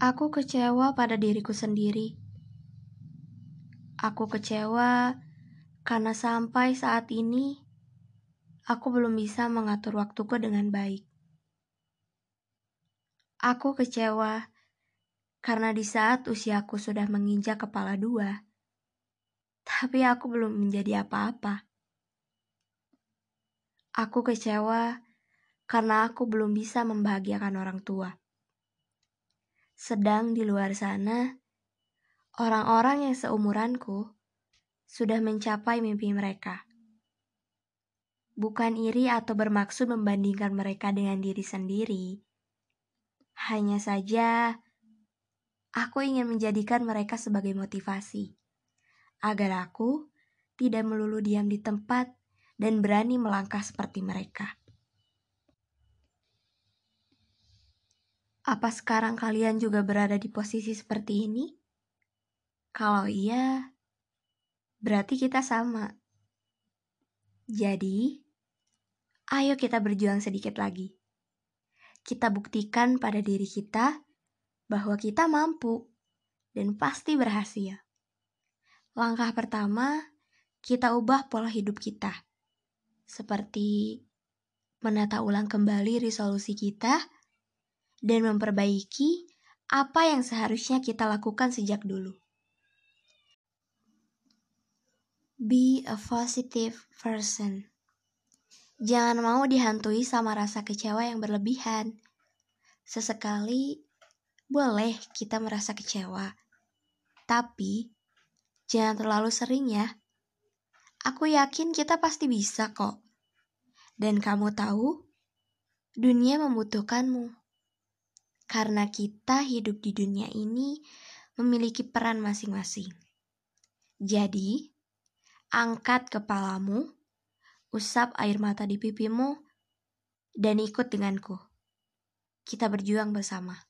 Aku kecewa pada diriku sendiri. Aku kecewa karena sampai saat ini aku belum bisa mengatur waktuku dengan baik. Aku kecewa karena di saat usiaku sudah menginjak kepala dua, tapi aku belum menjadi apa-apa. Aku kecewa karena aku belum bisa membahagiakan orang tua. Sedang di luar sana, orang-orang yang seumuranku sudah mencapai mimpi mereka. Bukan iri atau bermaksud membandingkan mereka dengan diri sendiri. Hanya saja, aku ingin menjadikan mereka sebagai motivasi agar aku tidak melulu diam di tempat dan berani melangkah seperti mereka. Apa sekarang kalian juga berada di posisi seperti ini? Kalau iya, berarti kita sama. Jadi, ayo kita berjuang sedikit lagi. Kita buktikan pada diri kita bahwa kita mampu dan pasti berhasil. Langkah pertama, kita ubah pola hidup kita. Seperti menata ulang kembali resolusi kita dan memperbaiki apa yang seharusnya kita lakukan sejak dulu. Be a positive person. Jangan mau dihantui sama rasa kecewa yang berlebihan. Sesekali boleh kita merasa kecewa, tapi jangan terlalu sering ya. Aku yakin kita pasti bisa kok. Dan kamu tahu, dunia membutuhkanmu karena kita hidup di dunia ini memiliki peran masing-masing. Jadi, angkat kepalamu, usap air mata di pipimu, dan ikut denganku. Kita berjuang bersama.